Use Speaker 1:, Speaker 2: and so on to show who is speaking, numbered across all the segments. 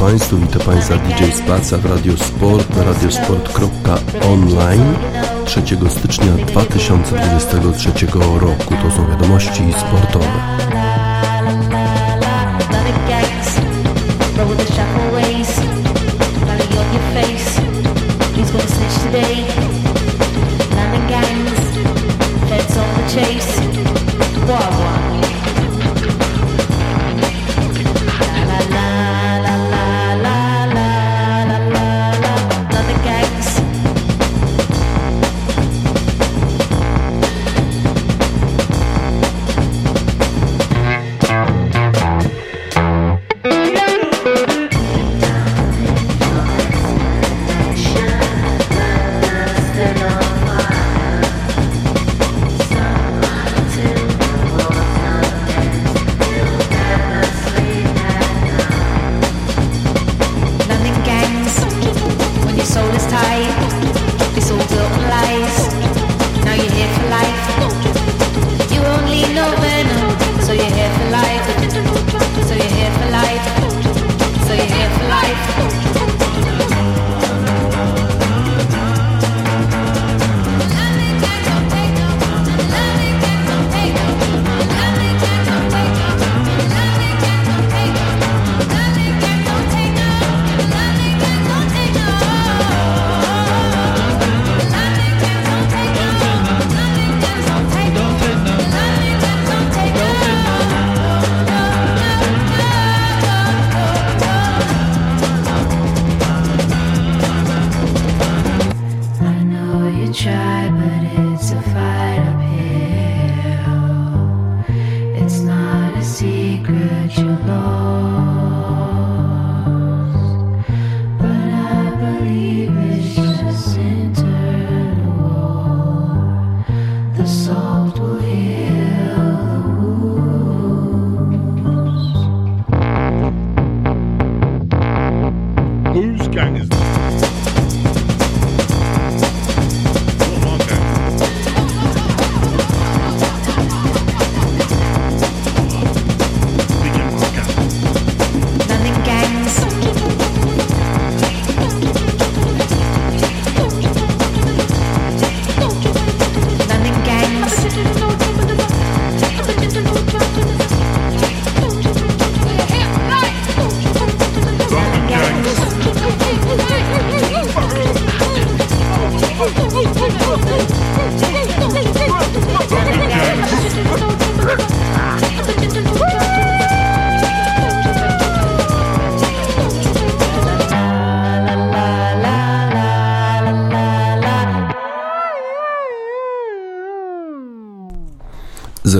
Speaker 1: Państwu, witam Państwa DJ Spaca w Radio Sport na radiosport.online 3 stycznia 2023 roku. To są wiadomości sportowe.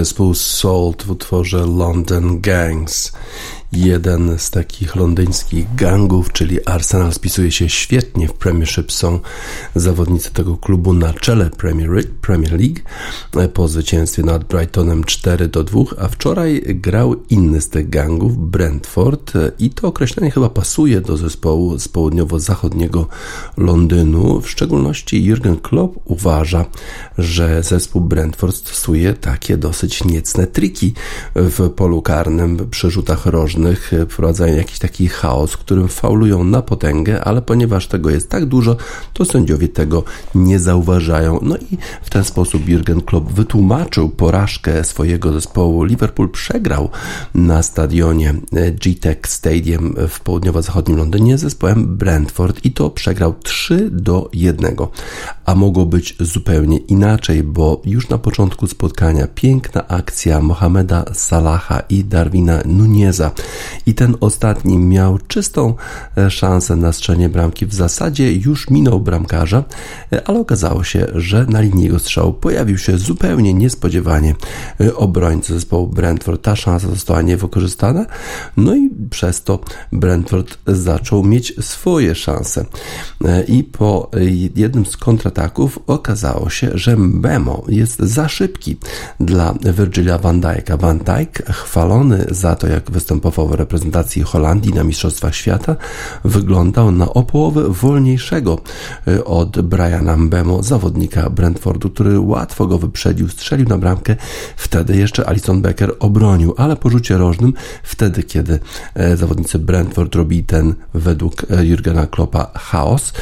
Speaker 1: Zespół Salt w utworze London Gangs. Jeden z takich londyńskich gangów, czyli Arsenal, spisuje się świetnie w Premiership. Są zawodnicy tego klubu na czele Premier, League po zwycięstwie nad Brightonem 4 do 2, a wczoraj grał inny z tych gangów, Brentford, i to określenie chyba pasuje do zespołu z południowo-zachodniego Londynu. W szczególności Jurgen Klopp uważa, że zespół Brentford stosuje takie dosyć niecne triki w polu karnym przy rzutach rożnych wprowadzają jakiś taki chaos, którym faulują na potęgę, ale ponieważ tego jest tak dużo, to sędziowie tego nie zauważają. No i w ten sposób Jurgen Klopp wytłumaczył porażkę swojego zespołu. Liverpool przegrał na stadionie G-Tech Stadium w południowo-zachodnim Londynie z zespołem Brentford i to przegrał 3 do 1. A mogło być zupełnie inaczej, bo już na początku spotkania piękna akcja Mohameda Salaha i Darwina Nuneza i ten ostatni miał czystą e, szansę na strzelenie bramki. W zasadzie już minął bramkarza, e, ale okazało się, że na linii jego strzału pojawił się zupełnie niespodziewanie e, obrońca zespołu Brentford. Ta szansa została niewykorzystana, no i przez to Brentford zaczął mieć swoje szanse. I po jednym z kontrataków okazało się, że Bemo jest za szybki dla Virgilia van Dijk'a. Van Dijk chwalony za to, jak występował triumfowy reprezentacji Holandii na Mistrzostwach Świata wyglądał na o połowę wolniejszego e, od Briana Mbemo, zawodnika Brentfordu, który łatwo go wyprzedził, strzelił na bramkę. Wtedy jeszcze Alison Becker obronił, ale po rzucie rożnym, wtedy kiedy e, zawodnicy Brentford robili ten według Jurgena Kloppa chaos,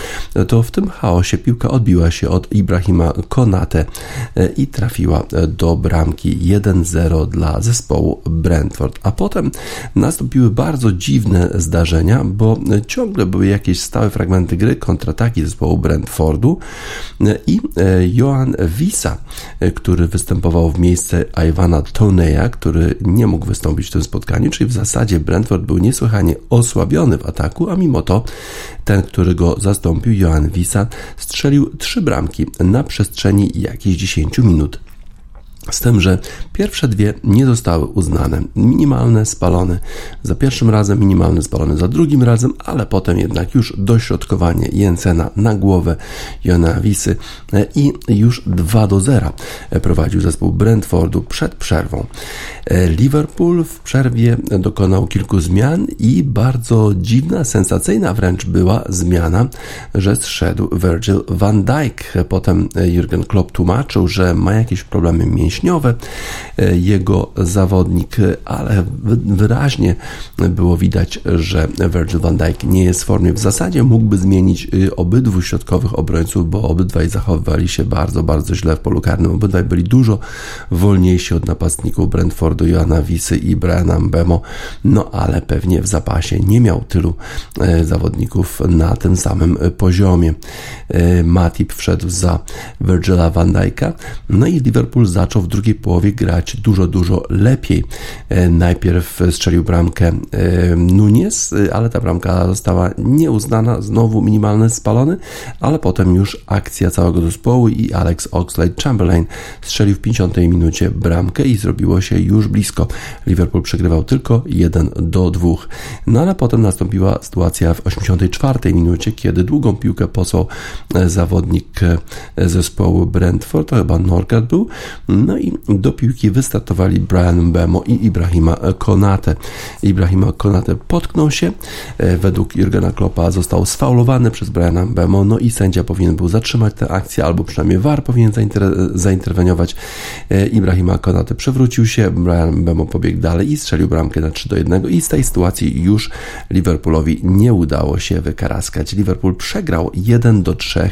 Speaker 1: to w tym chaosie piłka odbiła się od Ibrahima Konate i trafiła do bramki 1-0 dla zespołu Brentford. A potem nastąpiły bardzo dziwne zdarzenia, bo ciągle były jakieś stałe fragmenty gry, kontrataki zespołu Brentfordu i Johan Wisa, który występował w miejsce Iwana Toneya, który nie mógł wystąpić w tym spotkaniu, czyli w zasadzie Brentford był niesłychanie osłabiony w ataku, a mimo to ten, który go zastąpił, Johan Wisa, strzelił trzy bramki na przestrzeni jakichś 10 minut. Z tym, że pierwsze dwie nie zostały uznane. Minimalne spalone za pierwszym razem, minimalne spalone za drugim razem, ale potem jednak już dośrodkowanie Jensena na głowę Jona Wisy e, i już 2 do 0 prowadził zespół Brentfordu przed przerwą. E, Liverpool w przerwie dokonał kilku zmian i bardzo dziwna, sensacyjna wręcz była zmiana, że zszedł Virgil van Dijk. Potem Jurgen Klopp tłumaczył, że ma jakieś problemy mięśniowe e, jego zawodnik, ale wyraźnie było widać, że Virgil van Dijk nie jest w formie. W zasadzie mógłby zmienić y, obydwu środkowych obrońców, bo obydwaj zachowywali się bardzo, bardzo źle w polu karnym. Obydwaj byli dużo wolniejsi od napastników Brentfordu Joana Wisy i Briana Mbemo, no ale pewnie w zapasie nie miał tylu e, zawodników na tym samym poziomie. E, Matip wszedł za Virgila van Dijk'a, no i Liverpool zaczął w drugiej połowie grać dużo, dużo lepiej. E, najpierw strzelił bramkę Nunes, ale ta bramka została nieuznana, znowu minimalny spalony, ale potem już akcja całego zespołu i Alex Oxlade-Chamberlain strzelił w 50 minucie bramkę i zrobiło się już blisko. Liverpool przegrywał tylko 1 do 2. No ale potem nastąpiła sytuacja w 84 minucie, kiedy długą piłkę posłał e, zawodnik e, zespołu Brentford, to chyba Norgard był, no i do piłki wystartowali Brian Bemo i Ibrahima Konate. Ibrahima Konate potknął się, e, według Jurgena Kloppa został sfaulowany przez Briana Bemo, no i sędzia powinien był zatrzymać tę akcję, albo przynajmniej VAR powinien zainterweniować. Ibrahima Konate przewrócił się, Brian Bemo pobiegł dalej i strzelił bramkę na 3 do 1 i z tej sytuacji już Liverpoolowi nie udało się wykaraskać. Liverpool przegrał 1 do 3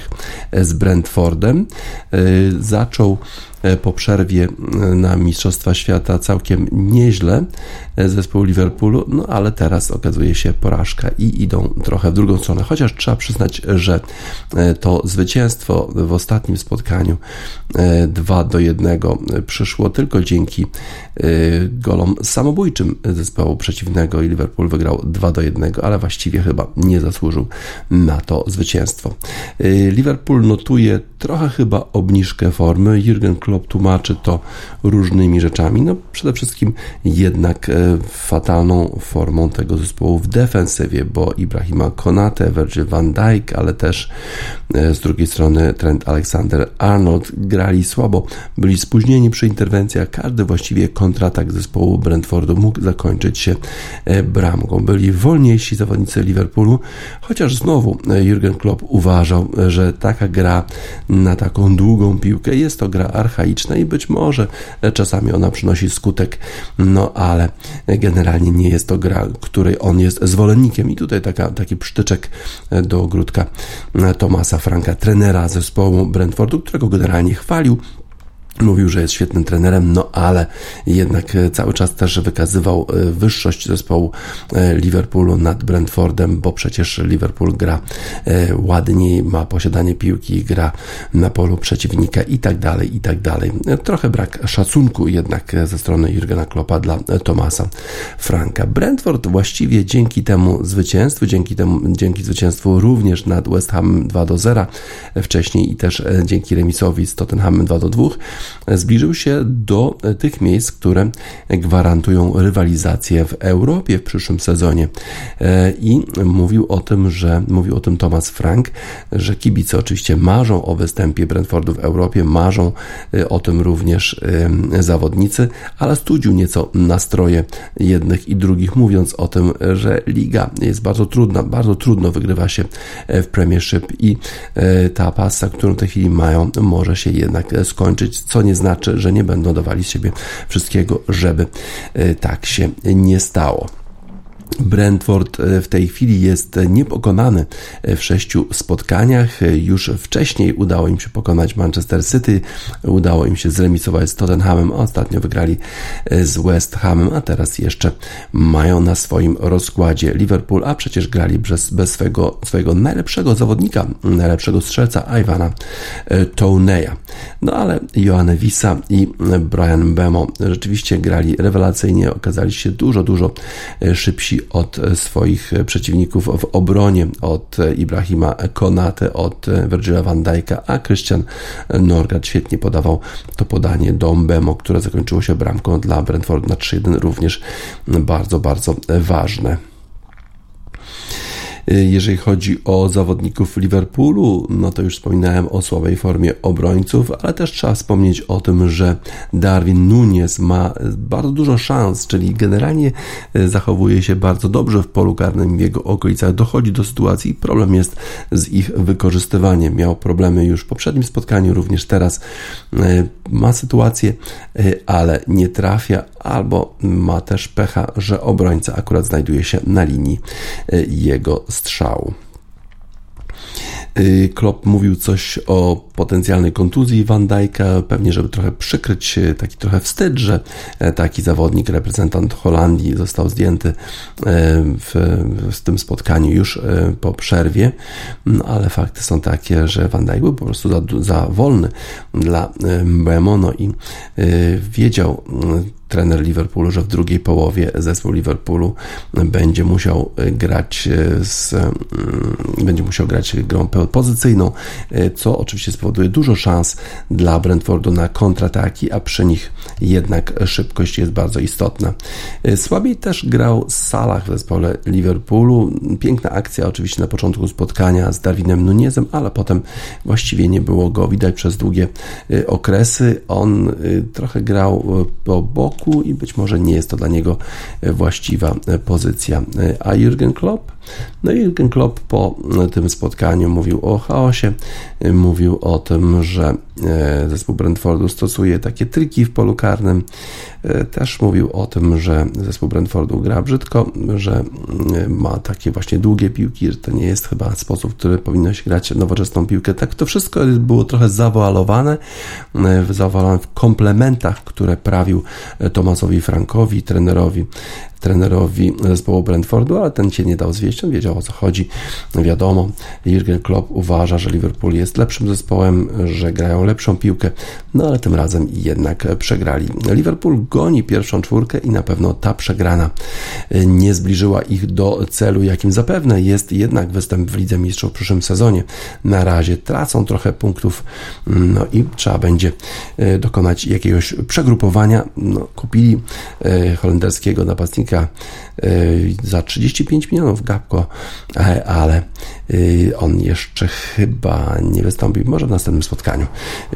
Speaker 1: z Brentfordem. Y, zaczął E, po przerwie e, na Mistrzostwa Świata całkiem nieźle e, zespół Liverpoolu, no ale teraz okazuje się porażka i idą trochę w drugą stronę. Chociaż trzeba przyznać, że to zwycięstwo w ostatnim spotkaniu 2 do 1 przyszło tylko dzięki golom samobójczym zespołu przeciwnego i Liverpool wygrał 2 do 1, ale właściwie chyba nie zasłużył na to zwycięstwo. Liverpool notuje trochę chyba obniżkę formy. Jurgen Klopp tłumaczy to różnymi rzeczami. No przede wszystkim jednak e, fatalną formą tego zespołu w defensywie, bo Ibrahima Konate, Virgil van Dijk, ale też e, z drugiej strony Trent Alexander-Arnold grali słabo, byli spóźnieni przy interwencjach. Każdy właściwie kontratak zespołu Brentfordu mógł zakończyć się e, bramką. Byli wolniejsi zawodnicy Liverpoolu, chociaż znowu Jurgen Klopp uważał, że taka gra na taką długą piłkę jest to gra archaiczna i być może czasami ona przynosi skutek, no ale generalnie nie jest to gra, której on jest zwolennikiem. I tutaj taka, taki przytyczek do ogródka Tomasa Franka, trenera zespołu Brentfordu, którego generalnie chwalił Mówił, że jest świetnym trenerem, no ale jednak e, cały czas też wykazywał e, wyższość zespołu e, Liverpoolu nad Brentfordem, bo przecież Liverpool gra ładniej, ma posiadanie piłki, gra na polu przeciwnika i tak dalej, i tak dalej. Trochę brak szacunku jednak ze strony Jurgena Kloppa dla Tomasa Franka. Brentford właściwie dzięki temu zwycięstwu, dzięki temu, dzięki zwycięstwu również nad West Ham 2 do 0 wcześniej i też dzięki remisowi z Tottenhamem 2 do 2 zbliżył się do tych miejsc, które gwarantują rywalizację w Europie w przyszłym sezonie. I mówił o tym, że mówił o tym Thomas Frank, że kibice oczywiście marzą o występie Brentfordu w Europie, marzą o tym również zawodnicy, ale studził nieco nastroje jednych i drugich, mówiąc o tym, że liga jest bardzo trudna, bardzo trudno wygrywa się w Premiership i e, ta pasa, którą w tej chwili mają, może się jednak skończyć, co nie znaczy, że nie będą dawali z siebie wszystkiego, żeby e, tak się nie stało. Brentford e, w tej chwili jest niepokonany w sześciu spotkaniach. Już wcześniej udało im się pokonać Manchester City, udało im się zremisować z Tottenhamem, ostatnio wygrali e, z West Hamem, a teraz jeszcze mają na swoim rozkładzie Liverpool, a przecież grali bez, bez swojego, swojego najlepszego zawodnika, najlepszego strzelca Iwana e, Touneya. No ale Joanne Wisa i Brian Bemo rzeczywiście grali rewelacyjnie, okazali się dużo, dużo szybsi od swoich przeciwników w obronie, od Ibrahima Konate, od Virgila van Dijk'a, a Christian Norgard świetnie podawał to podanie do Mbemo, które zakończyło się bramką dla Brentford na 3-1, również bardzo, bardzo ważne. Y, jeżeli chodzi o zawodników Liverpoolu, no to już wspominałem o słabej formie obrońców, ale też trzeba wspomnieć o tym, że Darwin Nunes ma bardzo dużo szans, czyli generalnie y, zachowuje się bardzo dobrze w polu karnym w jego okolicach. Dochodzi do sytuacji, problem jest z ich wykorzystywaniem. Miał problemy już w poprzednim spotkaniu, również teraz y, ma sytuację, ale nie trafia, albo ma też pecha, że obrońca akurat znajduje się na linii jego strzału. Y, Klopp mówił coś o potencjalnej kontuzji Van Dijk'a, pewnie żeby trochę przykryć taki trochę wstyd, że e, taki zawodnik, reprezentant Holandii został zdjęty e, w, w tym spotkaniu już e, po przerwie, no, ale fakty są takie, że Van Dijk był po prostu za, za wolny dla Mbemo, no i wiedział trener Liverpoolu, że w drugiej połowie zespół Liverpoolu będzie musiał grać z, mm, będzie musiał grać grą pozycyjną, co oczywiście spowoduje dużo szans dla Brentfordu na kontrataki, a przy nich jednak szybkość jest bardzo istotna. Słabiej też grał Salah w zespole Liverpoolu. Piękna akcja oczywiście na początku spotkania z Darwinem Nunezem, ale potem właściwie nie było go widać przez długie okresy. On trochę grał po boku, boku i być może nie jest to dla niego e, właściwa e, pozycja. E, a Jurgen Klopp? No Jurgen Klopp po tym spotkaniu mówił o chaosie, mówił o tym, że zespół Brentfordu stosuje takie triki w polu karnym. Też mówił o tym, że zespół Brentfordu gra brzydko, że ma takie właśnie długie piłki, że to nie jest chyba sposób, w który powinno się grać nowoczesną piłkę. Tak to wszystko było trochę zawoalowane, zawoalowane w komplementach, które prawił Tomasowi Frankowi, trenerowi trenerowi zespołu Brentfordu, ale ten się nie dał zwieść, on wiedział o co chodzi. Wiadomo, Jurgen Klopp uważa, że Liverpool jest lepszym zespołem, że grają lepszą piłkę, no ale tym razem jednak przegrali. Liverpool goni pierwszą czwórkę i na pewno ta przegrana nie zbliżyła ich do celu, jakim zapewne jest jednak występ w Lidze Mistrzów w przyszłym sezonie. Na razie tracą trochę punktów, no i trzeba będzie e, dokonać jakiegoś przegrupowania. No, kupili e, holenderskiego napastnika Y, za 35 milionów Gapko, e, ale y, on jeszcze chyba nie wystąpi, może w następnym spotkaniu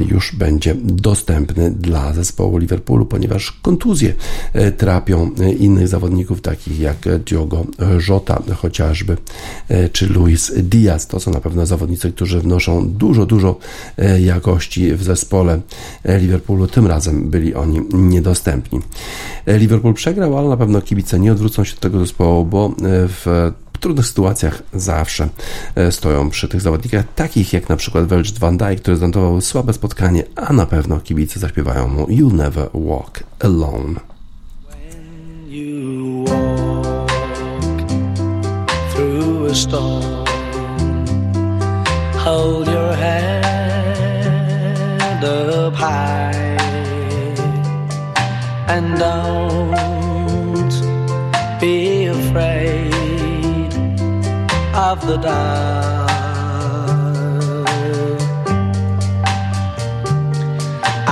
Speaker 1: już będzie dostępny dla zespołu Liverpoolu, ponieważ kontuzje e, trapią e, innych zawodników, takich jak Diogo Jota chociażby, czy Luis Diaz. To są na pewno zawodnicy, którzy wnoszą dużo, dużo jakości w zespole Liverpoolu. Tym razem byli oni niedostępni. Liverpool przegrał, ale na pewno kibice nie odwrócą się do tego zespołu, bo e, w trudnych sytuacjach zawsze e, stoją przy tych zawodnikach, takich jak na przykład Virgil van który zanotował słabe spotkanie, a na pewno kibice zaśpiewają mu You Never Walk Alone. hold your head up high and don't of the dark.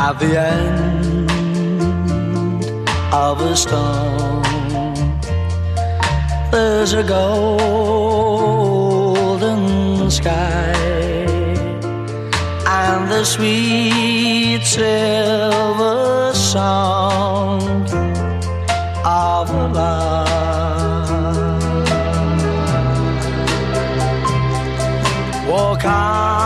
Speaker 2: At the end of a storm. There's a golden sky and the sweet silver sound of love. Walk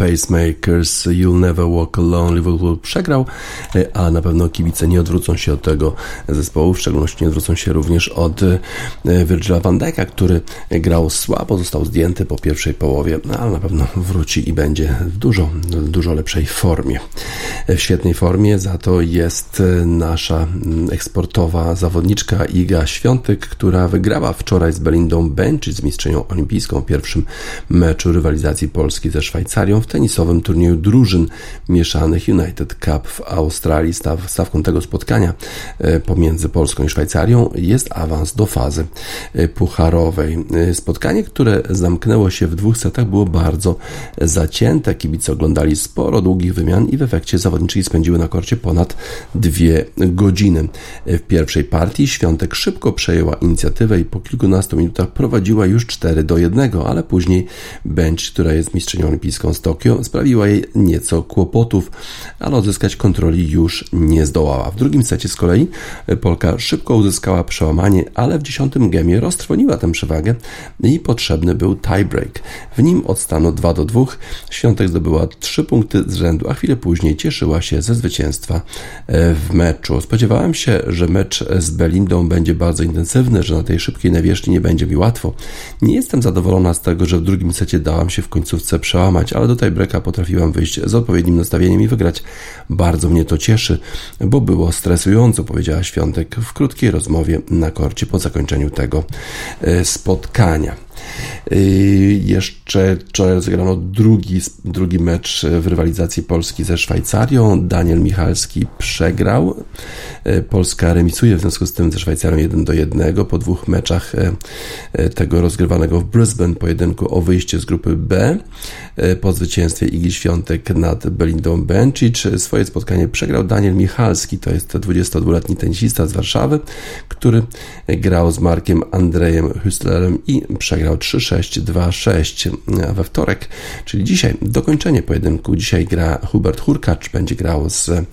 Speaker 1: Pacemakers, You'll Never Walk Alone, Liverpool przegrał, e, ale na pewno kibice nie odwrócą się od tego zespołu, w szczególności nie odwrócą się również od e, Virgila van Dijk'a, który grał słabo, został zdjęty po pierwszej połowie, no, ale na pewno wróci i będzie w dużo, dużo lepszej formie. E, w świetnej formie za to jest nasza eksportowa zawodniczka Iga Świątek, która wygrała wczoraj z Belindą Bencic, z mistrzynią olimpijską w pierwszym meczu rywalizacji Polski ze Szwajcarią w tenisowym turnieju drużyn mieszanych United Cup w Australii. Staw, stawką tego spotkania e, pomiędzy Polską i Szwajcarią jest awans do fazy e, pucharowej. E, spotkanie, które zamknęło się w dwóch setach, było bardzo zacięte. Kibice oglądali sporo długich wymian i w efekcie zawodniczki spędziły na korcie ponad dwie godziny. W pierwszej partii Świątek szybko przejęła inicjatywę i po kilkunastu minutach prowadziła już 4 do 1, ale później Bench, która jest mistrzynią olimpijską z Tokio sprawiła jej nieco kłopotów, ale odzyskać kontroli już nie zdołała. W drugim secie z kolei Polka szybko uzyskała przełamanie, ale w dziesiątym gemie roztrwoniła tę przewagę i potrzebny był tiebreak. W nim od stanu 2 do 2 Świątek zdobyła 3 punkty z rzędu, a chwilę później cieszyła się ze zwycięstwa e, w meczu. Spodziewałem się, że mecz z Belindą będzie bardzo intensywny, że na tej szybkiej nawierzchni nie będzie mi łatwo. Nie jestem zadowolona z tego, że w drugim secie dałam się w końcówce przełamać przełamać, ale do tiebreaka potrafiłam wyjść z odpowiednim nastawieniem i wygrać. Bardzo mnie to cieszy, bo było stresująco, powiedziała Świątek w krótkiej rozmowie na korcie po zakończeniu tego e, spotkania. Yy, jeszcze wczoraj rozegrano drugi, drugi mecz w rywalizacji Polski ze Szwajcarią. Daniel Michalski przegrał. Yy, Polska remisuje w związku z tym ze Szwajcarią 1 do 1 po dwóch meczach yy, tego rozgrywanego w Brisbane pojedynku o wyjście z grupy B. Po zwycięstwie Igi Świątek nad Belindą Bencic swoje spotkanie przegrał Daniel Michalski, to jest 22-letni tenisista z Warszawy, który grał z Markiem Andrejem Hüstlerem i przegrał 3-6-2-6 we wtorek, czyli dzisiaj dokończenie pojedynku. Dzisiaj gra Hubert Hurkacz, będzie grał z e,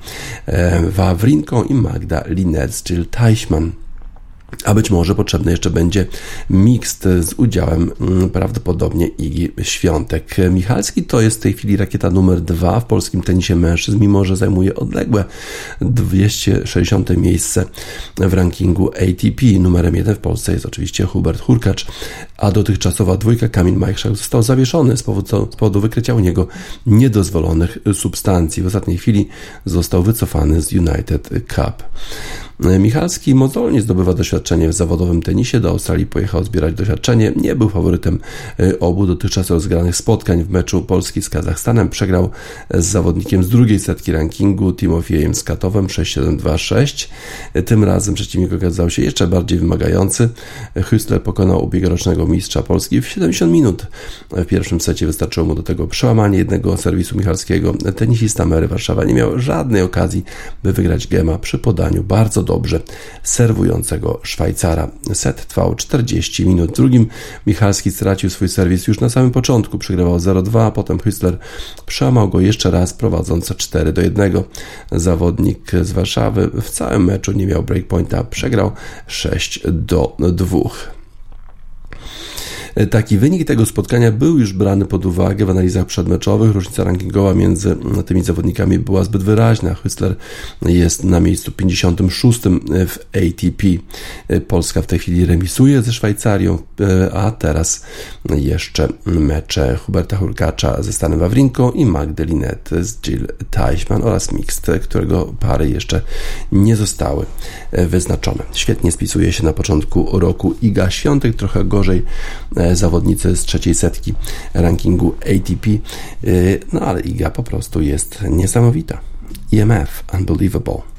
Speaker 1: Wawrinką i Magda Linetz, czyli Teichmann. A być może potrzebny jeszcze będzie mixt z udziałem mm, prawdopodobnie Igi Świątek. Michalski to jest w tej chwili rakieta numer dwa w polskim tenisie mężczyzn, mimo że zajmuje odległe 260 miejsce w rankingu ATP. Numerem jeden w Polsce jest oczywiście Hubert Hurkacz, a dotychczasowa dwójka Kamil Majchrzak został zawieszony z powodu, z powodu wykrycia u niego niedozwolonych substancji. W ostatniej chwili został wycofany z United Cup. Michalski mozolnie zdobywa doświadczenie w zawodowym tenisie. Do Australii pojechał zbierać doświadczenie. Nie był faworytem y, obu dotychczas rozgranych spotkań. W meczu Polski z Kazachstanem przegrał z zawodnikiem z drugiej setki rankingu Timofiejem Skatowem 6-7-2-6. Tym razem przeciwnik okazał się jeszcze bardziej wymagający. Hüstler pokonał ubiegłorocznego mistrza Polski w 70 minut. W pierwszym secie wystarczyło mu do tego przełamanie jednego serwisu Michalskiego. Tenisista Mary Warszawa nie miał żadnej okazji, by wygrać gema przy podaniu bardzo dobrze serwującego Szwajcara. Set trwał 40 minut. W drugim Michalski stracił swój serwis już na samym początku. Przegrywał 0-2, a potem Hüstler przełamał go jeszcze raz, prowadząc 4 do 1. Zawodnik z Warszawy w całym meczu nie miał breakpointa, przegrał 6 do 2. Taki wynik tego spotkania był już brany pod uwagę w analizach przedmeczowych. Różnica rankingowa między tymi zawodnikami była zbyt wyraźna. Hüstler jest na miejscu 56 w ATP. Polska w tej chwili remisuje ze Szwajcarią, a teraz jeszcze mecze Huberta Hurkacza ze Stanem Wawrinką i Magdalinet z Jill Teichmann oraz Mixed, którego pary jeszcze nie zostały wyznaczone. Świetnie spisuje się na początku roku Iga Świątek, trochę gorzej zawodnicy z trzeciej setki rankingu ATP. Y, no ale Iga po prostu jest niesamowita. EMF, unbelievable.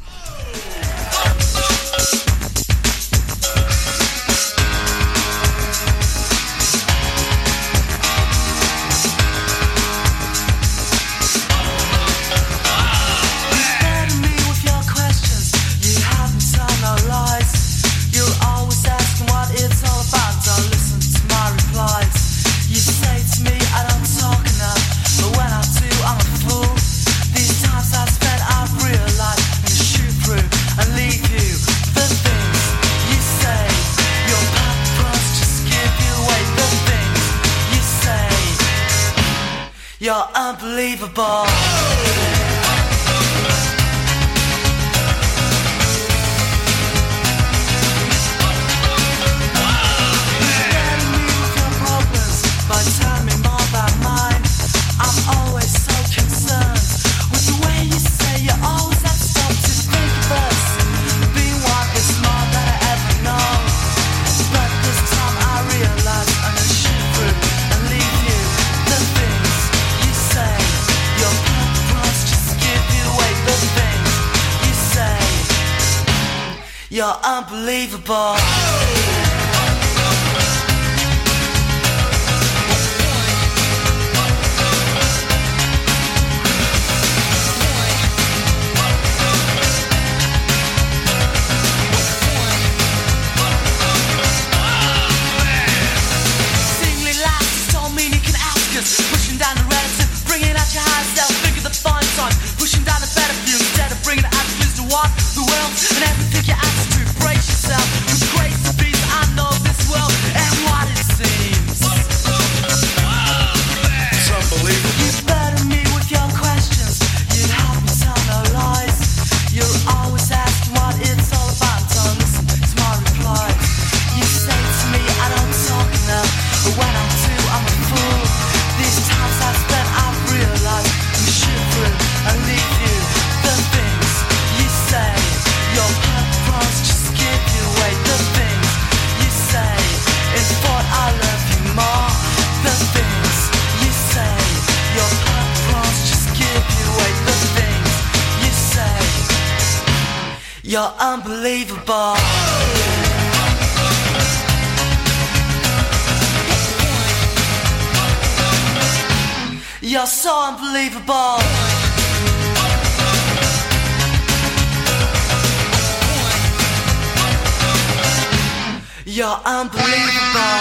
Speaker 3: unbelievable.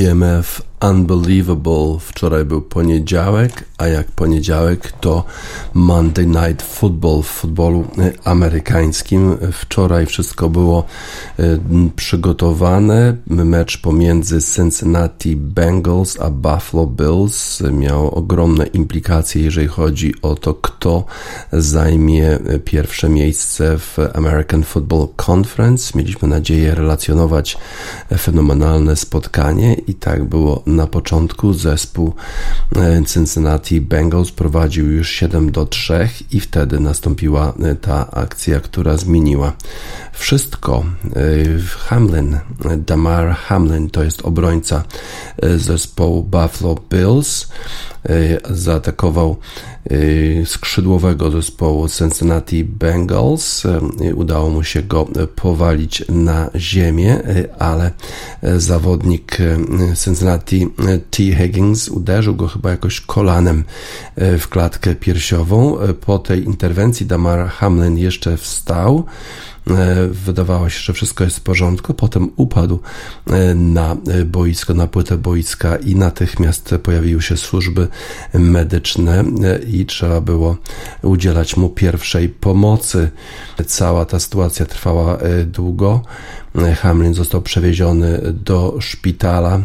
Speaker 1: EMF Unbelievable. Wczoraj był poniedziałek, a jak poniedziałek to Monday Night Football w futbolu e, amerykańskim. Wczoraj wszystko było e, przygotowane. Mecz pomiędzy Cincinnati Bengals a Buffalo Bills miał ogromne implikacje, jeżeli chodzi o to, kto zajmie pierwsze miejsce w American Football Conference. Mieliśmy nadzieję relacjonować fenomenalne spotkanie i tak było na początku. Zespół e, Cincinnati Bengals prowadził już 7 do 3 i wtedy nastąpiła e, ta akcja, która zmieniła wszystko. E, Hamlin, Damar Hamlin to jest obrońca zespołu Buffalo Bills. Zaatakował skrzydłowego zespołu Cincinnati Bengals. Udało mu się go powalić na ziemię, ale zawodnik Cincinnati T. Higgins uderzył go chyba jakoś kolanem w klatkę piersiową. Po tej interwencji Damar Hamlin jeszcze wstał. E, wydawało się, że wszystko jest w porządku. Potem upadł e, na boisko, na płytę boiska i natychmiast pojawiły się służby medyczne e, i trzeba było udzielać mu pierwszej pomocy. Cała ta sytuacja trwała długo. Hamlin został przewieziony do szpitala.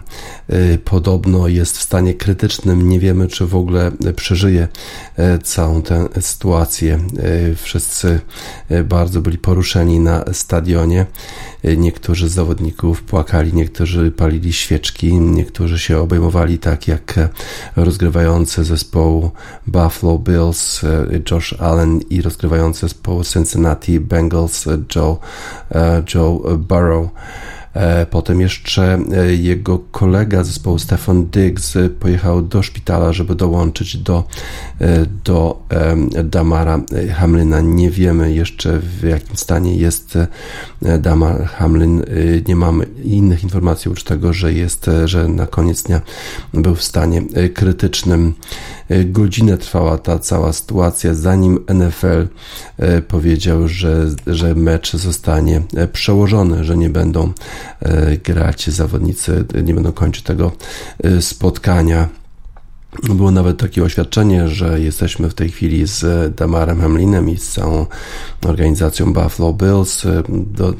Speaker 1: Podobno jest w stanie krytycznym. Nie wiemy, czy w ogóle przeżyje całą tę sytuację. Wszyscy bardzo byli poruszeni na stadionie. Niektórzy z zawodników płakali, niektórzy palili świeczki, niektórzy się obejmowali tak jak rozgrywający zespołu Buffalo Bills Josh Allen i rozgrywający zespołu Cincinnati Bengals Joe, Joe Burrow. E, potem jeszcze e, jego kolega zespołu Stefan Diggs pojechał do szpitala, żeby dołączyć do, e, do Damara Hamlina. Nie wiemy jeszcze w jakim stanie jest Damar Hamlin. Nie mamy innych informacji oprócz tego, że jest, że na koniec dnia był w stanie krytycznym. Godzinę trwała ta cała sytuacja, zanim NFL powiedział, że, że mecz zostanie przełożony, że nie będą grać zawodnicy, nie będą kończyć tego e, spotkania. Było nawet takie oświadczenie, że jesteśmy w tej chwili z Damarem Hamlinem i z całą organizacją Buffalo Bills. E, do,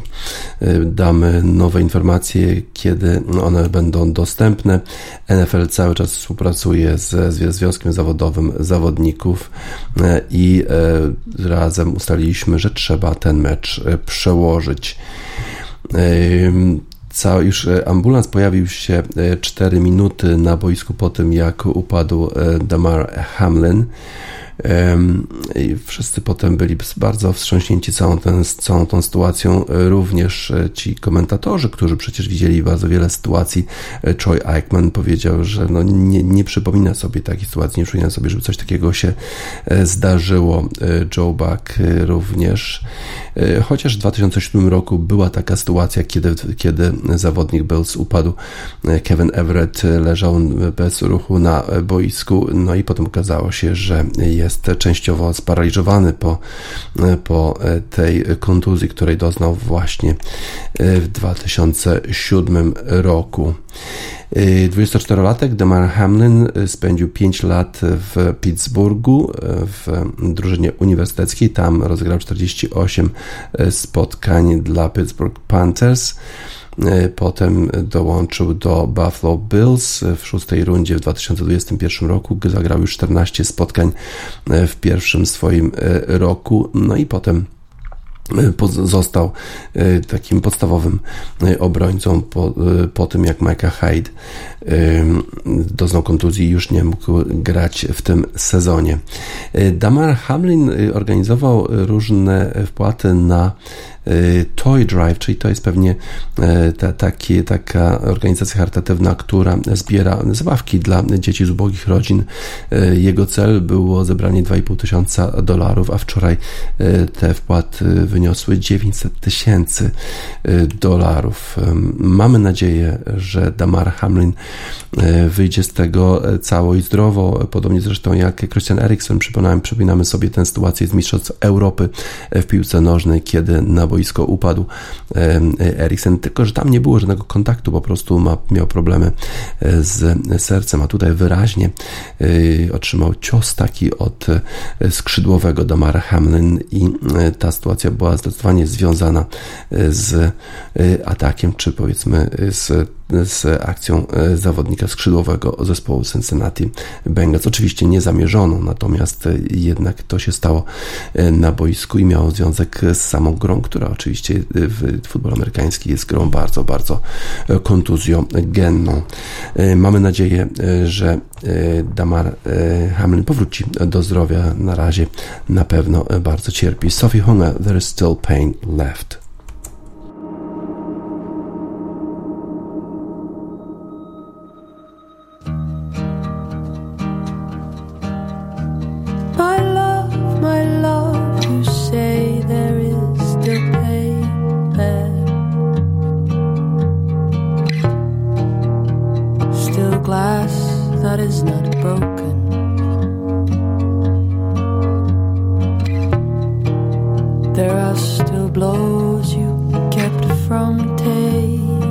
Speaker 1: damy nowe informacje, kiedy one będą dostępne. NFL cały czas współpracuje z, z Związkiem Zawodowym Zawodników i razem ustaliliśmy, że trzeba ten mecz przełożyć. Cały, już e, ambulans pojawił się 4 e, minuty na boisku po tym, jak upadł e, Damar Hamlin. I wszyscy potem byli bardzo wstrząśnięci całą, ten, całą tą sytuacją. Również ci komentatorzy, którzy przecież widzieli bardzo wiele sytuacji. Troy Aikman powiedział, że no nie, nie przypomina sobie takiej sytuacji, nie przypomina sobie, żeby coś takiego się zdarzyło. Joe Buck również. Chociaż w 2007 roku była taka sytuacja, kiedy, kiedy zawodnik Bills upadł. Kevin Everett leżał bez ruchu na boisku, no i potem okazało się, że jest częściowo sparaliżowany po, po tej kontuzji, której doznał właśnie w 2007 roku. 24-latek Demar Hamlin spędził 5 lat w Pittsburghu w drużynie uniwersyteckiej. Tam rozegrał 48 spotkań dla Pittsburgh Panthers. Potem dołączył do Buffalo Bills w szóstej rundzie w 2021 roku. Zagrał już 14 spotkań w pierwszym swoim roku. No i potem został e, takim podstawowym e, obrońcą po, e, po tym, jak Micah Hyde doznał kontuzji i już nie mógł grać w tym sezonie. Damar Hamlin organizował różne wpłaty na Toy Drive, czyli to jest pewnie ta, taki, taka organizacja charytatywna, która zbiera zabawki dla dzieci z ubogich rodzin. Jego cel było zebranie 2,5 tysiąca dolarów, a wczoraj te wpłaty
Speaker 4: wyniosły 900 tysięcy dolarów. Mamy nadzieję, że Damar Hamlin wyjdzie z tego cało i zdrowo, podobnie zresztą jak Christian Eriksen. Przypominamy, przypominamy sobie tę sytuację z Mistrzostw Europy w piłce nożnej, kiedy na boisko upadł Eriksen, tylko że tam nie było żadnego kontaktu, po prostu ma, miał problemy z sercem, a tutaj wyraźnie otrzymał cios taki od skrzydłowego Damara Hamlin i ta sytuacja była zdecydowanie związana z atakiem, czy powiedzmy z z akcją e, zawodnika skrzydłowego zespołu Cincinnati Bengals. Oczywiście niezamierzoną, natomiast e, jednak to się stało e, na boisku i miało związek z samą grą, która oczywiście w futbol amerykański jest grą bardzo, bardzo kontuzjogenną. Mamy nadzieję, że Damar Hamlin powróci do zdrowia. Na razie na pewno bardzo cierpi. Sophie Hunger, There is still pain left. glass that is not broken. There are still blows you kept from taking.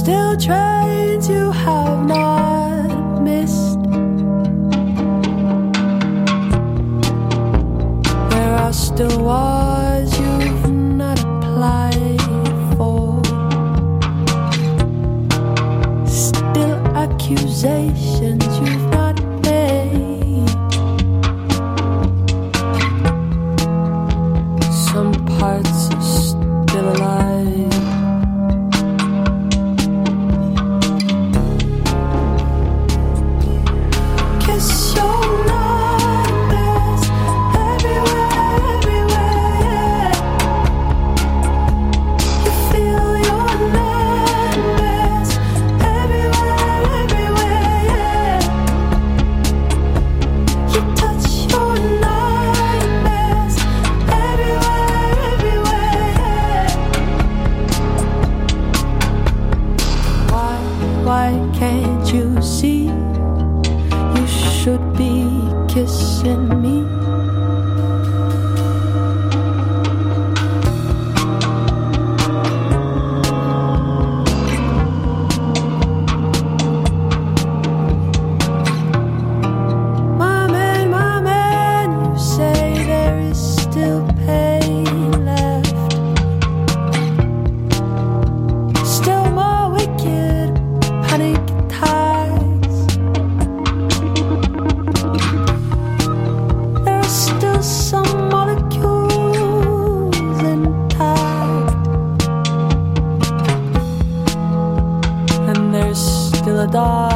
Speaker 4: Still trains you have not missed. There are still walls. dag.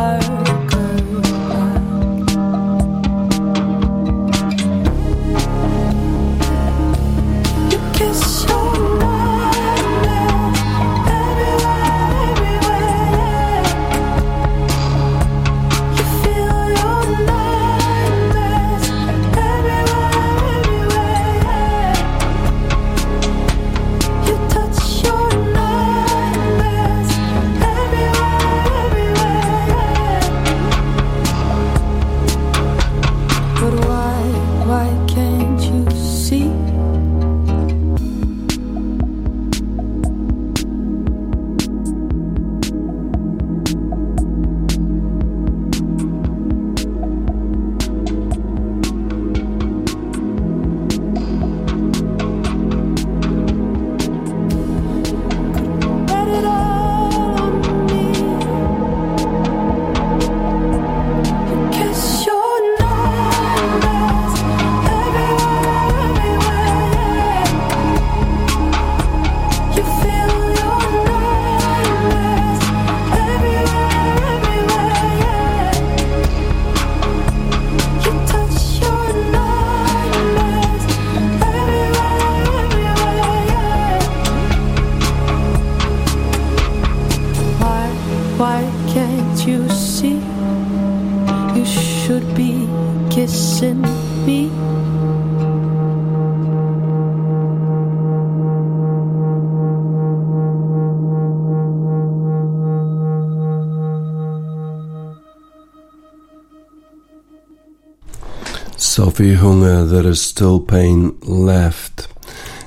Speaker 1: Coffee Hunger, There is Still Pain Left.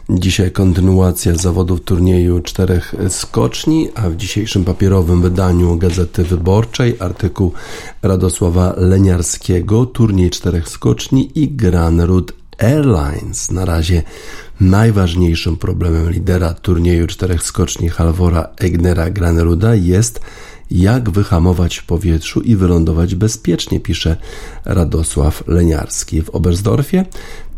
Speaker 1: Dzisiaj kontynuacja zawodów turnieju czterech skoczni, a w dzisiejszym papierowym wydaniu Gazety Wyborczej artykuł Radosława Leniarskiego, turniej czterech skoczni i Granerud Airlines. Na razie najważniejszym problemem lidera turnieju czterech skoczni Halvora Egnera Graneruda jest jak wyhamować w powietrzu i wylądować bezpiecznie, pisze Radosław Leniarski. W Oberstdorfie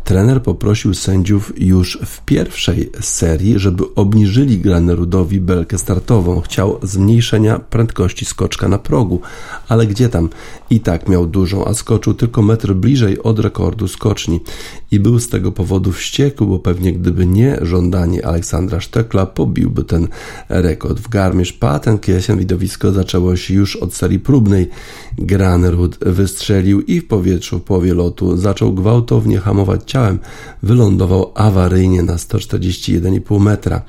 Speaker 1: trener poprosił sędziów już w pierwszej serii, żeby obniżyli Granerudowi belkę startową. Chciał zmniejszenia prędkości skoczka na progu, ale gdzie tam? I tak miał dużą, a skoczył tylko metr bliżej od rekordu skoczni. I był z tego powodu wściekły, bo pewnie gdyby nie żądanie Aleksandra Sztekla, pobiłby ten rekord. W Garmisch-Partenkirchen widowisko zaczęło się już od serii próbnej. Granerud wystrzelił i w powietrzu w połowie lotu zaczął gwałtownie hamować ciałem. Wylądował awaryjnie na 141,5 metra.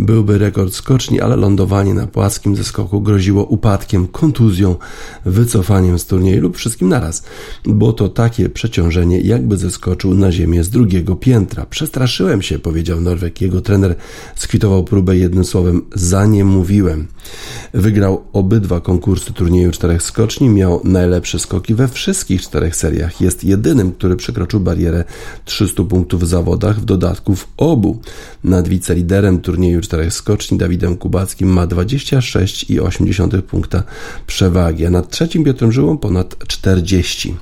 Speaker 1: Byłby rekord skoczni, ale lądowanie na płaskim zeskoku groziło upadkiem, kontuzją, wycofaniem z turnieju lub wszystkim naraz, bo to takie przeciążenie, jakby zeskoczył na ziemię z drugiego piętra. Przestraszyłem się, powiedział Norwek. Jego trener skwitował próbę jednym słowem: za nie mówiłem. Wygrał obydwa konkursy turnieju czterech skoczni, miał najlepsze skoki we wszystkich czterech seriach. Jest jedynym, który przekroczył barierę 300 punktów w zawodach, w dodatku w obu. Nad wiceliderem turnieju czterech skoczni Dawidem Kubackim ma 26,8 punkta przewagi, a nad trzecim Piotrem Żyłą ponad 40.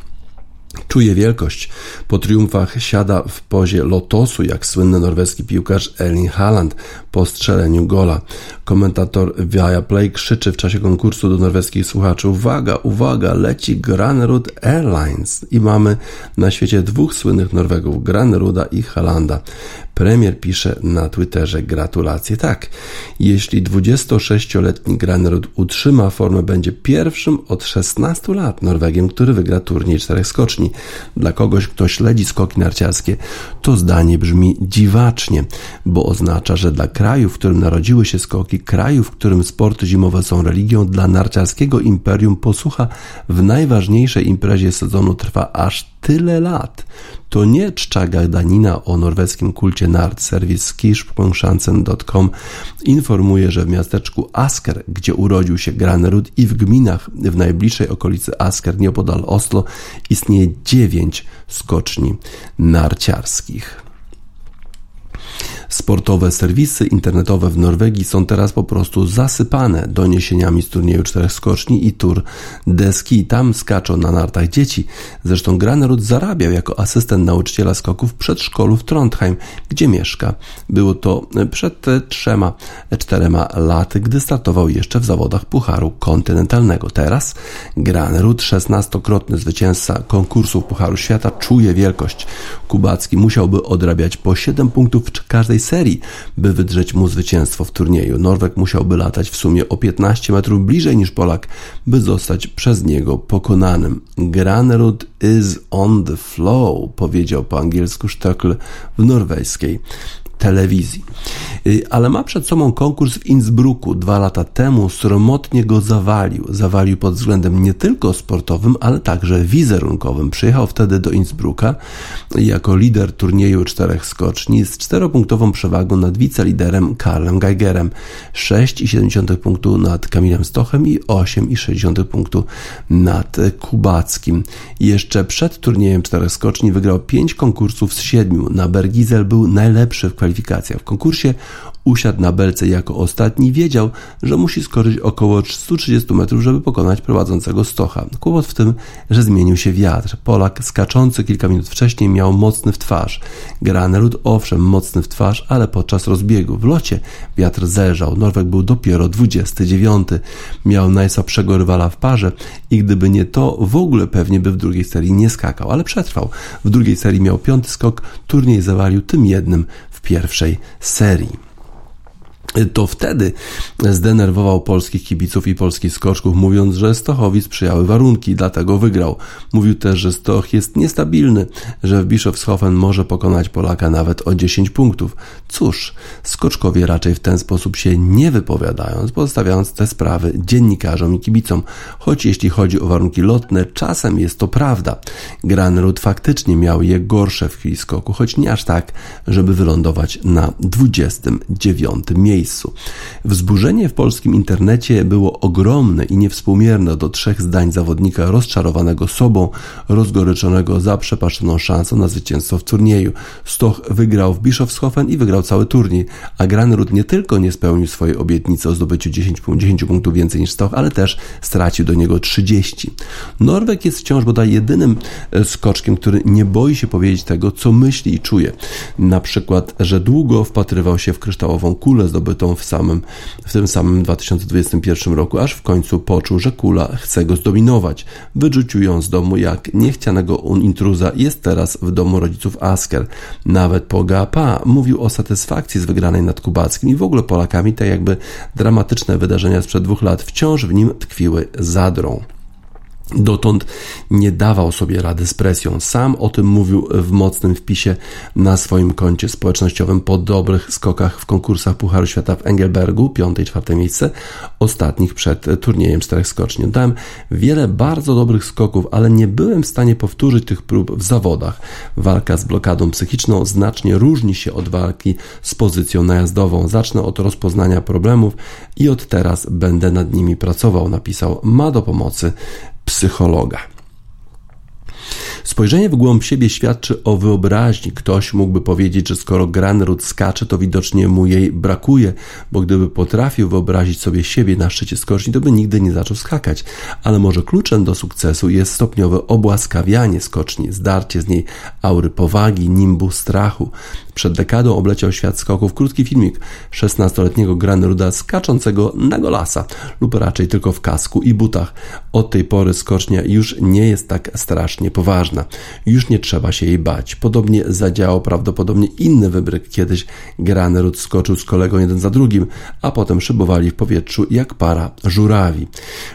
Speaker 1: Czuje wielkość. Po triumfach siada w pozie lotosu, jak słynny norweski piłkarz Erling Haaland po strzeleniu gola. Komentator Viaplay krzyczy w czasie konkursu do norweskich słuchaczy: Uwaga, uwaga, leci Granerud Airlines. I mamy na świecie dwóch słynnych Norwegów, Graneruda i Halanda. Premier pisze na Twitterze gratulacje. Tak, jeśli 26-letni Granerud utrzyma formę, będzie pierwszym od 16 lat Norwegiem, który wygra turniej czterech skoczni. Dla kogoś, kto śledzi skoki narciarskie, to zdanie brzmi dziwacznie, bo oznacza, że dla kraju, w którym narodziły się skoki, kraju, w którym sporty zimowe są religią, dla narciarskiego imperium posłucha w najważniejszej imprezie sezonu trwa aż tyle lat. To nie czcza danina o norweskim kulcie nart. Serwis informuje, że w miasteczku Asker, gdzie urodził się Granerud i w gminach w najbliższej okolicy Asker, nieopodal Oslo, istnieje dziewięć skoczni narciarskich. Sportowe serwisy internetowe w Norwegii są teraz po prostu zasypane doniesieniami z turnieju czterech skoczni i tur deski. Tam skaczą na nartach dzieci. Zresztą Granerud zarabiał jako asystent nauczyciela skoków w przedszkolu w Trondheim, gdzie mieszka. Było to przed trzema, czterema laty, gdy startował jeszcze w zawodach Pucharu Kontynentalnego. Teraz Granerud, szesnastokrotny zwycięzca konkursów Pucharu Świata, czuje wielkość. Kubacki musiałby odrabiać po 7 punktów w każdej serii, by wydrzeć mu zwycięstwo w turnieju. Norweg musiałby latać w sumie o 15 metrów bliżej niż Polak, by zostać przez niego pokonanym. Granerud is on the flow, powiedział po angielsku Stöckl w norweskiej telewizji. Y, ale ma przed sobą konkurs w Innsbrucku. Dwa lata temu sromotnie go zawalił. Zawalił pod względem nie tylko sportowym, ale także wizerunkowym. Przyjechał wtedy do Innsbrucka jako lider turnieju czterech skoczni z czteropunktową przewagą nad wiceliderem Karlem Geigerem. 6,7 punktu nad Kamilem Stochem i 8,6 punktu nad Kubackim. Jeszcze przed turniejem czterech skoczni wygrał 5 konkursów z 7. Na Bergizel był najlepszy w kwalifikacji W konkursie usiadł na belce jako ostatni wiedział, że musi skoczyć około 130 metrów, żeby pokonać prowadzącego Stocha. Kłopot w tym, że zmienił się wiatr. Polak skaczący kilka minut wcześniej miał mocny w twarz. Granerud owszem mocny w twarz, ale podczas rozbiegu w locie wiatr zelżał. Norweg był dopiero 29. Miał najsłabszego rywala w parze i gdyby nie to, w ogóle pewnie by w drugiej serii nie skakał, ale przetrwał. W drugiej serii miał piąty skok, turniej zawalił tym jednym w pierwszej serii. To wtedy zdenerwował polskich kibiców i polskich skoczków, mówiąc, że Stochowi sprzyjały warunki, dlatego wygrał. Mówił też, że Stoch jest niestabilny, że w Bischofshofen może pokonać Polaka nawet o 10 punktów. Cóż, skoczkowie raczej w ten sposób się nie wypowiadają, pozostawiając te sprawy dziennikarzom i kibicom, choć jeśli chodzi o warunki lotne, czasem jest to prawda. Granrud faktycznie miał je gorsze w chwili skoku, choć nie aż tak, żeby wylądować na 29 miejscu miejscu. Wzburzenie w polskim internecie było ogromne i niewspółmierne do trzech zdań zawodnika rozczarowanego sobą, rozgoryczonego za przepaszoną szansą na zwycięstwo w turnieju. Stoch wygrał w Bischofshofen i wygrał cały turniej, a Granrud nie tylko nie spełnił swojej obietnicy o zdobyciu 10, 10 punktów więcej niż Stoch, ale też stracił do niego 30. Norweg jest wciąż bodaj jedynym e, skoczkiem, który nie boi się powiedzieć tego, co myśli i czuje. Na przykład, że długo wpatrywał się w kryształową kulę zdobytą zdobytą w, samym, w tym samym 2021 roku, aż w końcu poczuł, że kula chce go zdominować. Wyrzucił ją z domu jak niechcianego intruza jest teraz w domu rodziców Asker. Nawet po GAPA mówił o satysfakcji z wygranej nad Kubackim i w ogóle Polakami, tak jakby dramatyczne wydarzenia sprzed dwóch lat wciąż w nim tkwiły zadrą. Dotąd nie dawał sobie rady z presją. Sam o tym mówił w mocnym wpisie na swoim koncie społecznościowym po dobrych skokach w konkursach Pucharu Świata w Engelbergu, piąte i czwarte miejsce, ostatnich przed turniejem czterech skoczni. Dałem wiele bardzo dobrych skoków, ale nie byłem w stanie powtórzyć tych prób w zawodach. Walka z blokadą psychiczną znacznie różni się od walki z pozycją najazdową. Zacznę od rozpoznania problemów i od teraz będę nad nimi pracował, napisał. Ma do pomocy psychologa. Spojrzenie w głąb siebie świadczy o wyobraźni. Ktoś mógłby powiedzieć, że skoro Granrud skacze, to widocznie mu jej brakuje, bo gdyby potrafił wyobrazić sobie siebie na szczycie skoczni, to by nigdy nie zaczął skakać. Ale może kluczem do sukcesu jest stopniowe obłaskawianie skoczni, zdarcie z niej aury powagi, nimbu strachu. Przed dekadą obleciał świat skoków krótki filmik 16-letniego Granruda skaczącego na golasa lub raczej tylko w kasku i butach. Od tej pory skocznia już nie jest tak strasznie poważna. Już nie trzeba się jej bać. Podobnie zadziałał prawdopodobnie inny wybryk. Kiedyś Granerud skoczył z kolegą jeden za drugim, a potem szybowali w powietrzu jak para żurawi.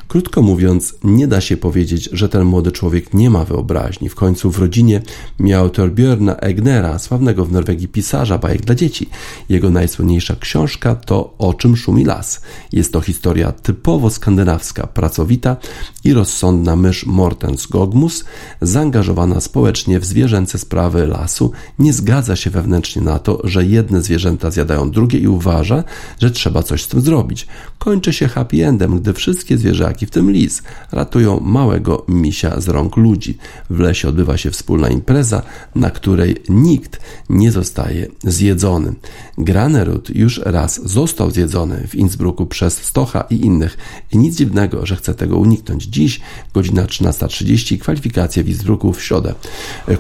Speaker 1: Krótko mówiąc, nie da się powiedzieć, że ten młody człowiek nie ma wyobraźni. W końcu w rodzinie miał Torbjörna Egnera, sławnego w Norwegii pisarza bajek dla dzieci. Jego najsłynniejsza książka to O czym szumi las. Jest to historia typowo skandynawska, pracowita i rozsądna mysz Mortens Gogmus, zaangażowana społecznie w zwierzęce sprawy lasu, nie zgadza się wewnętrznie na to, że jedne zwierzęta zjadają drugie i uważa, że trzeba coś z tym zrobić. Kończy się happy endem, gdy wszystkie zwierzaki, w tym lis, ratują małego misia z rąk ludzi. W lesie odbywa się wspólna impreza, na której nikt nie zostaje zjedzony. Granerud już raz został zjedzony w Innsbrucku przez Stocha i innych i nic dziwnego, że chce tego uniknąć. Dziś, godzina 13.30, kwalifikacje w Innsbrucku w środę.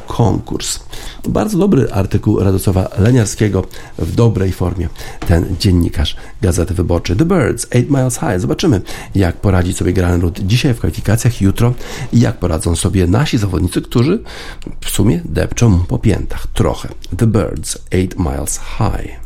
Speaker 1: Konkurs. Bardzo dobry artykuł Radosława Leniarskiego w dobrej formie. Ten dziennikarz Gazety Wyborczej The Birds, 8 Miles High. Zobaczymy, jak poradzi sobie Granerud dzisiaj w kwalifikacjach, jutro i jak poradzą sobie nasi zawodnicy, którzy w sumie depczą po piętach trochę. The Birds, 8 Miles High.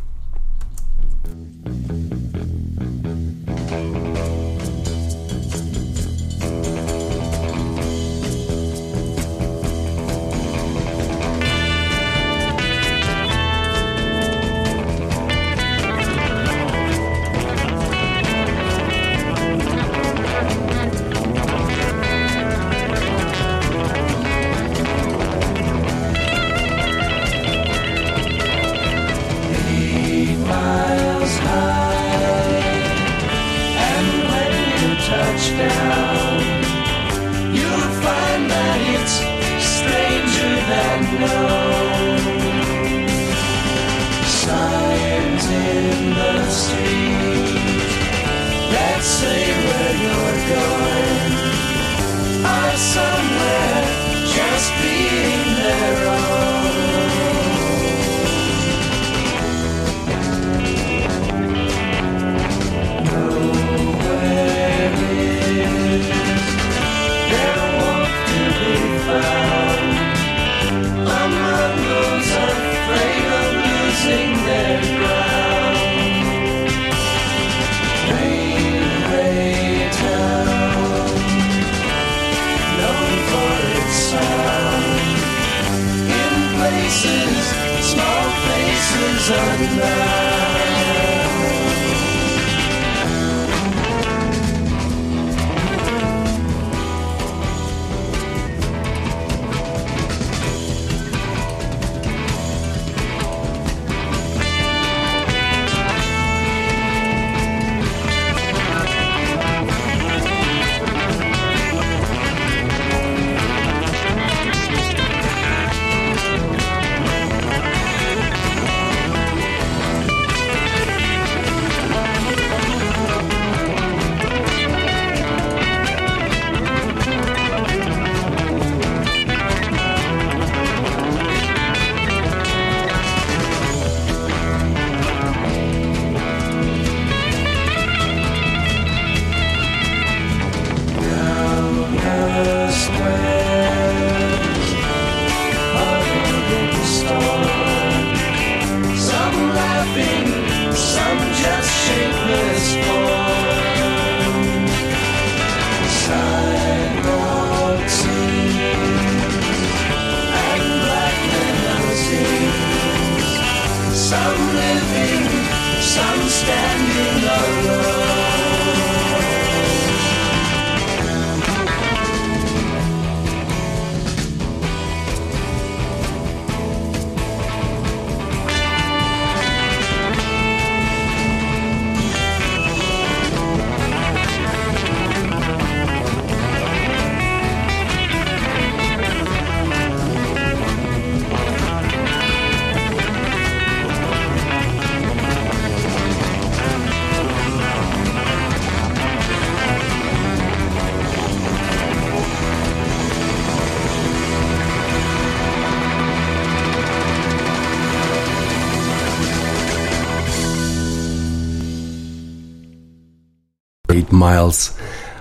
Speaker 1: Miles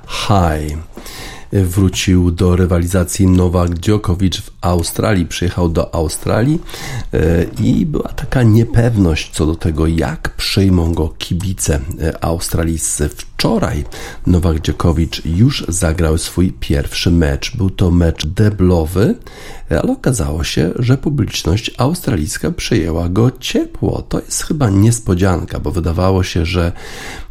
Speaker 1: High wrócił do rywalizacji Nowak Djokovic w Australii. Przyjechał do Australii e, i była taka niepewność co do tego, jak przyjmą go kibice e, australijscy. Wczoraj Nowak Djokovic już zagrał swój pierwszy mecz. Był to mecz deblowy, ale okazało się, że publiczność australijska przyjęła go ciepło. To jest chyba niespodzianka, bo wydawało się, że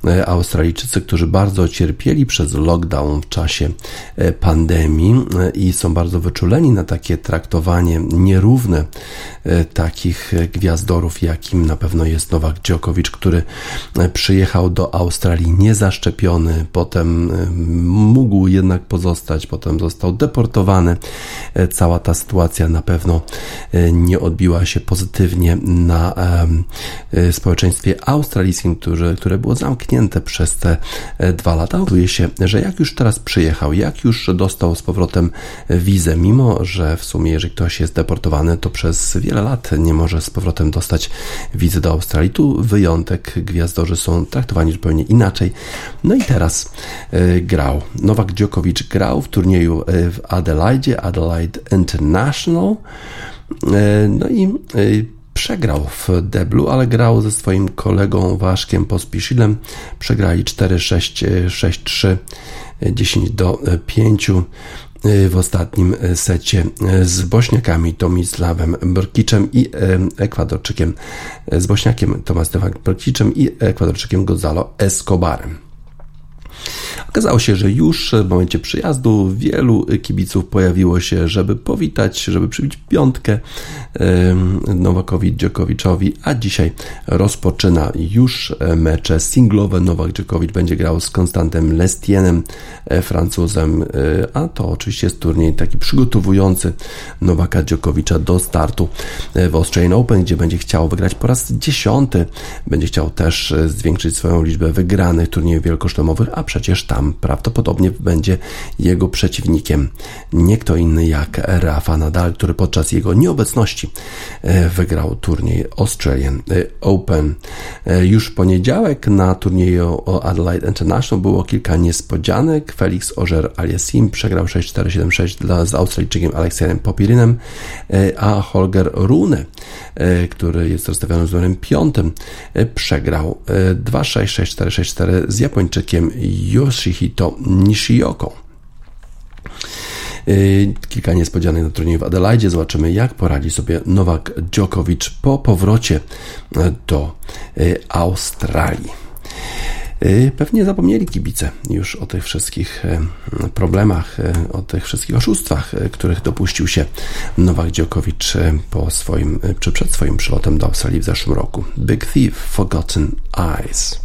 Speaker 1: e, Australijczycy, którzy bardzo cierpieli przez lockdown w czasie e, pandemii e, i są bardzo wyczuleni na takie traktowanie nierówne takich gwiazdorów, jakim na pewno jest Nowak Djokovic, który przyjechał do Australii niezaszczepiony, potem mógł jednak pozostać, potem został deportowany. Cała ta sytuacja na pewno e, nie odbiła się pozytywnie na e, społeczeństwie australijskim, które, które było zamknięte przez te e, dwa lata. Okazuje się, że jak już teraz przyjechał, jak już dostał z powrotem wizę, mimo że w sumie, jeżeli ktoś jest deportowany, to przez wiele lat nie może z powrotem dostać wizy do Australii. Tu wyjątek, gwiazdorzy są traktowani zupełnie inaczej. No i teraz grał. Nowak Djokovic grał w turnieju w Adelaide, Adelaide International. E, no i e, przegrał w deblu, ale grał ze swoim kolegą Waszkiem Pospiszilem. Przegrali 4-6, 6-3, 10 do 5 e, w ostatnim secie z Bośniakami Tomisławem Brkiczem i Ekwadorczykiem, z Bośniakiem Tomasławem Brkiczem i Ekwadorczykiem Gonzalo Escobarem. Okazało się, że już w momencie przyjazdu wielu kibiców pojawiło się, żeby powitać, żeby przybić piątkę Nowakowi Dżokowiczowi, a dzisiaj rozpoczyna już mecze singlowe. Nowak Dżokowicz będzie grał z Konstantem Lestienem, e, Francuzem, e, a to oczywiście jest turniej taki przygotowujący Nowaka Dżokowicza do startu e, w Australian Open, gdzie będzie chciał wygrać po raz dziesiąty. Będzie chciał też zwiększyć swoją liczbę wygranych turniejów wielkoszlemowych, a przecież tam prawdopodobnie będzie jego przeciwnikiem nie kto inny jak Rafa Nadal, który podczas jego nieobecności e, wygrał turniej Australian e, Open. E, już w poniedziałek na turnieju Adelaide International było kilka niespodzianek. Felix Ożer-Aliassime przegrał 6-4-7-6 z Australijczykiem Aleksandrem Popirinem, a Holger Rune, który jest rozstawiony z numerem piątym, przegrał 2-6-6-4-6-4 z Japończykiem Yoshihito Nishioko. Y, kilka niespodzianek na turnieju w Adelaide. Zobaczymy, jak poradzi sobie Nowak Djokovic po powrocie do y, Australii. Y, pewnie zapomnieli kibice już o tych wszystkich problemach, o tych wszystkich oszustwach, których dopuścił się Nowak Djokovic po swoim, czy przed swoim przylotem do Australii w zeszłym roku. Big Thief, Forgotten Eyes.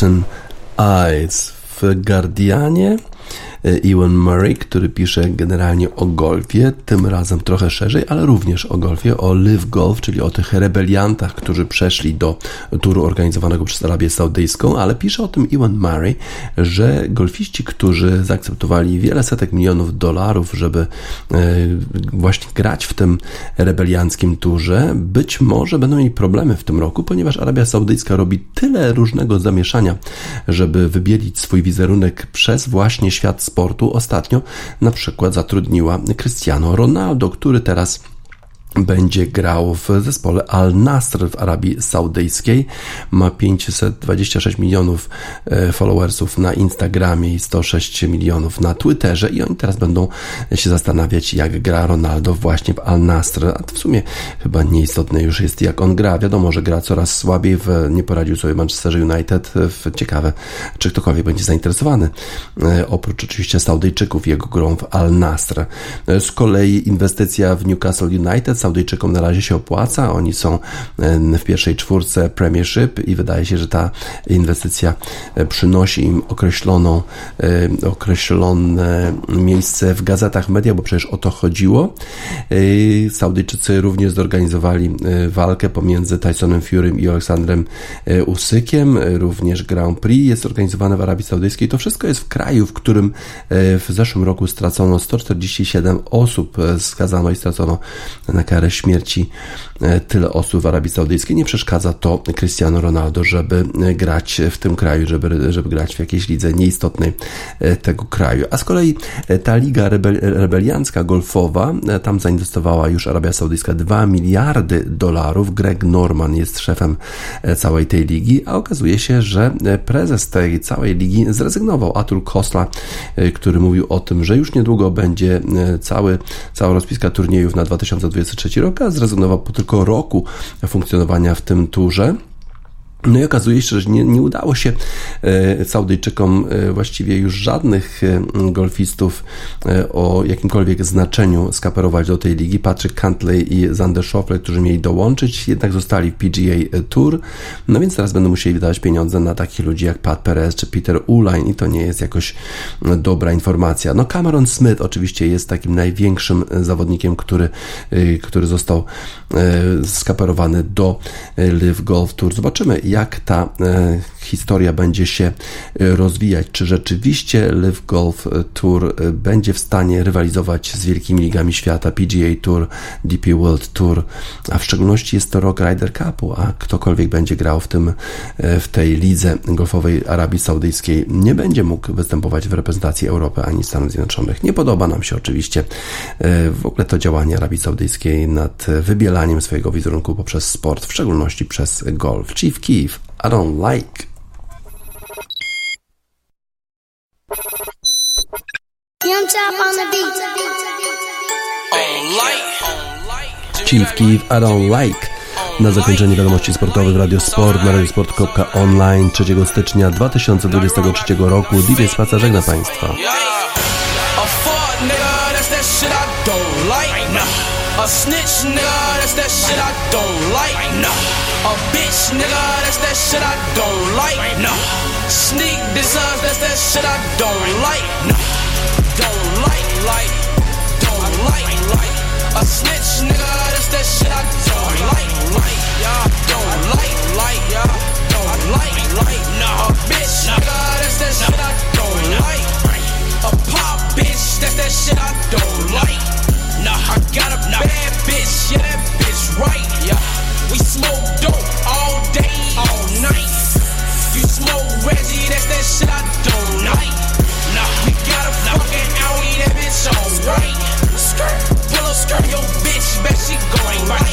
Speaker 1: Forgotten Eyes w Guardianie Ewan Murray, który pisze generalnie o golfie, tym razem trochę szerzej, ale również o golfie, o Live Golf, czyli o tych rebeliantach, którzy przeszli do turu organizowanego przez Arabię Saudyjską, ale pisze o tym Ewan Murray, że golfiści, którzy zaakceptowali wiele setek milionów dolarów, żeby e, właśnie grać w tym rebelianckim turze, być może będą mieli problemy w tym roku, ponieważ Arabia Saudyjska robi tyle różnego zamieszania, żeby wybielić swój wizerunek przez właśnie świat sportu ostatnio na przykład zatrudniła Cristiano Ronaldo, który teraz będzie grał w zespole Al Nasr w Arabii Saudyjskiej. Ma 526 milionów e, followersów na Instagramie i 106 milionów na Twitterze i oni teraz będą się zastanawiać, jak gra Ronaldo właśnie w Al Nasr. A to w sumie chyba nieistotne już jest, jak on gra. Wiadomo, że gra coraz słabiej, w, nie poradził sobie Manchester United. Ciekawe, czy ktokolwiek będzie zainteresowany. E, oprócz oczywiście Saudyjczyków jego grą w Al Nasr. E, z kolei inwestycja w Newcastle United Saudyjczykom na razie się opłaca. Oni są e, w pierwszej czwórce Premiership i wydaje się, że ta inwestycja e, przynosi im określoną, e, określone miejsce w gazetach, media, bo przecież o to chodziło. Saudyjczycy również zorganizowali walkę pomiędzy Tysonem Furym i Aleksandrem Usykiem. Również Grand Prix jest organizowane w Arabii Saudyjskiej. To wszystko jest w kraju, w którym w zeszłym roku stracono 147 osób, skazano i stracono na karę śmierci e, tyle osób w Arabii Saudyjskiej. Nie przeszkadza to Cristiano Ronaldo, żeby e, grać w tym kraju, żeby, żeby grać w jakiejś lidze nieistotnej e, tego kraju. A z kolei ta liga rebel, rebeliancka golfowa, tam zainwestowała już Arabia Saudyjska 2 miliardy dolarów. Greg Norman jest szefem całej tej ligi, a okazuje się, że prezes tej całej ligi zrezygnował. Atul Kosla, który mówił o tym, że już niedługo będzie cały, cała rozpiska turniejów na 2023 2023 rok, a zrezygnował po tylko roku funkcjonowania w tym turze. No i okazuje się, że nie, nie udało się e, Saudyjczykom e, właściwie już żadnych e, golfistów o jakimkolwiek znaczeniu skaperować do tej ligi. Patrick Cantley i Zander Schauffele, którzy mieli dołączyć, jednak zostali w PGA Tour. No więc teraz będą musieli wydawać pieniądze na takich ludzi jak Pat Perez czy Peter Uline i to nie jest jakoś dobra informacja. No Cameron Smith oczywiście jest takim największym zawodnikiem, który, który został skaperowany do Live Golf Tour. Zobaczymy jak ta e, historia będzie się e, rozwijać, czy rzeczywiście Live Golf Tour e, będzie w stanie rywalizować z wielkimi ligami świata, PGA Tour, DP World Tour, a w szczególności jest to rok Ryder Cupu, a ktokolwiek będzie grał w tym, w tej lidze golfowej Arabii Saudyjskiej nie będzie mógł występować w reprezentacji Europy ani Stanów Zjednoczonych. Nie podoba nam się oczywiście w ogóle to działanie Arabii Saudyjskiej nad wybielaniem swojego wizerunku poprzez sport, w szczególności przez golf. Chief Key I don't like. Chief Keef, I don't like. Na zakończenie wiadomości sportowych Radio Sport na radiosport.online 3 stycznia 2023 roku. DJ Spaca żegna Państwa. A snitch, nigga, that's that shit I don't like. No. A bitch, nigga, that's that shit I don't like. No. Sneak designs, that's that shit I don't like. No. Don't like, like, don't like, like. A snitch, nigga, that's that shit I don't like, like, y'all. Don't like, like, yeah, Don't like, like, nah. Bitch, nigga, that's that shit I don't like. A pop bitch, that's that shit I don't like.
Speaker 3: Nah, I got a bad bitch, yeah, that bitch right, yeah. We smoke dope all day, all night. You smoke Reggie, that's that shit I don't like. Nah, we got a fucking Audi, that bitch on right. Skirt, pull up skirt, yo bitch, bet she going right.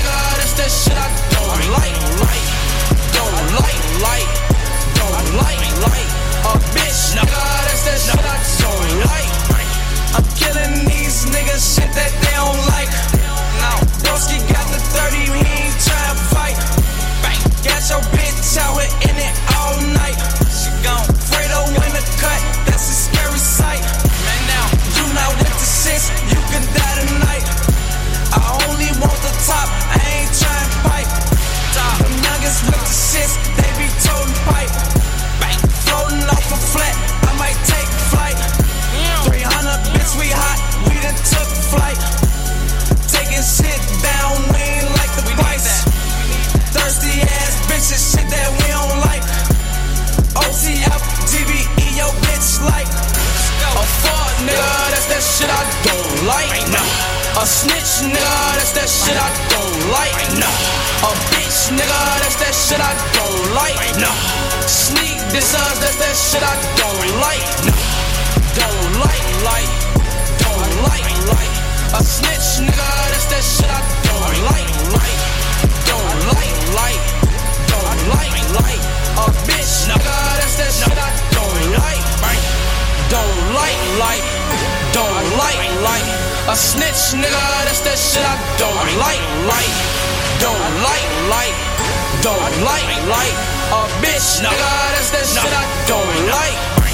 Speaker 3: Nigga, that's that shit I don't like, like. Don't like, like, don't like, like. A bitch nigga, that's that shit I don't like. I'm killing these niggas shit that they don't like. Now, Broski got the 30, he ain't tryna fight. Got your bitch out here in it all night. She gon' Fredo in the cut, nigga, that's that shit I don't like. A snitch nigga, that's that shit I don't like. A bitch nigga, that's that shit I don't like. Sneak this us, that's that shit I don't like. Don't like, like, don't like, like. A snitch nigga, that's that shit I don't like, like. Don't like, like, don't like, like. A bitch nigga, that's that shit I don't like. Don't like, like, don't like, like. A snitch nigga, that's that shit I don't like, like. Don't like, like, don't like, like. A bitch nigga, that's that shit I don't like.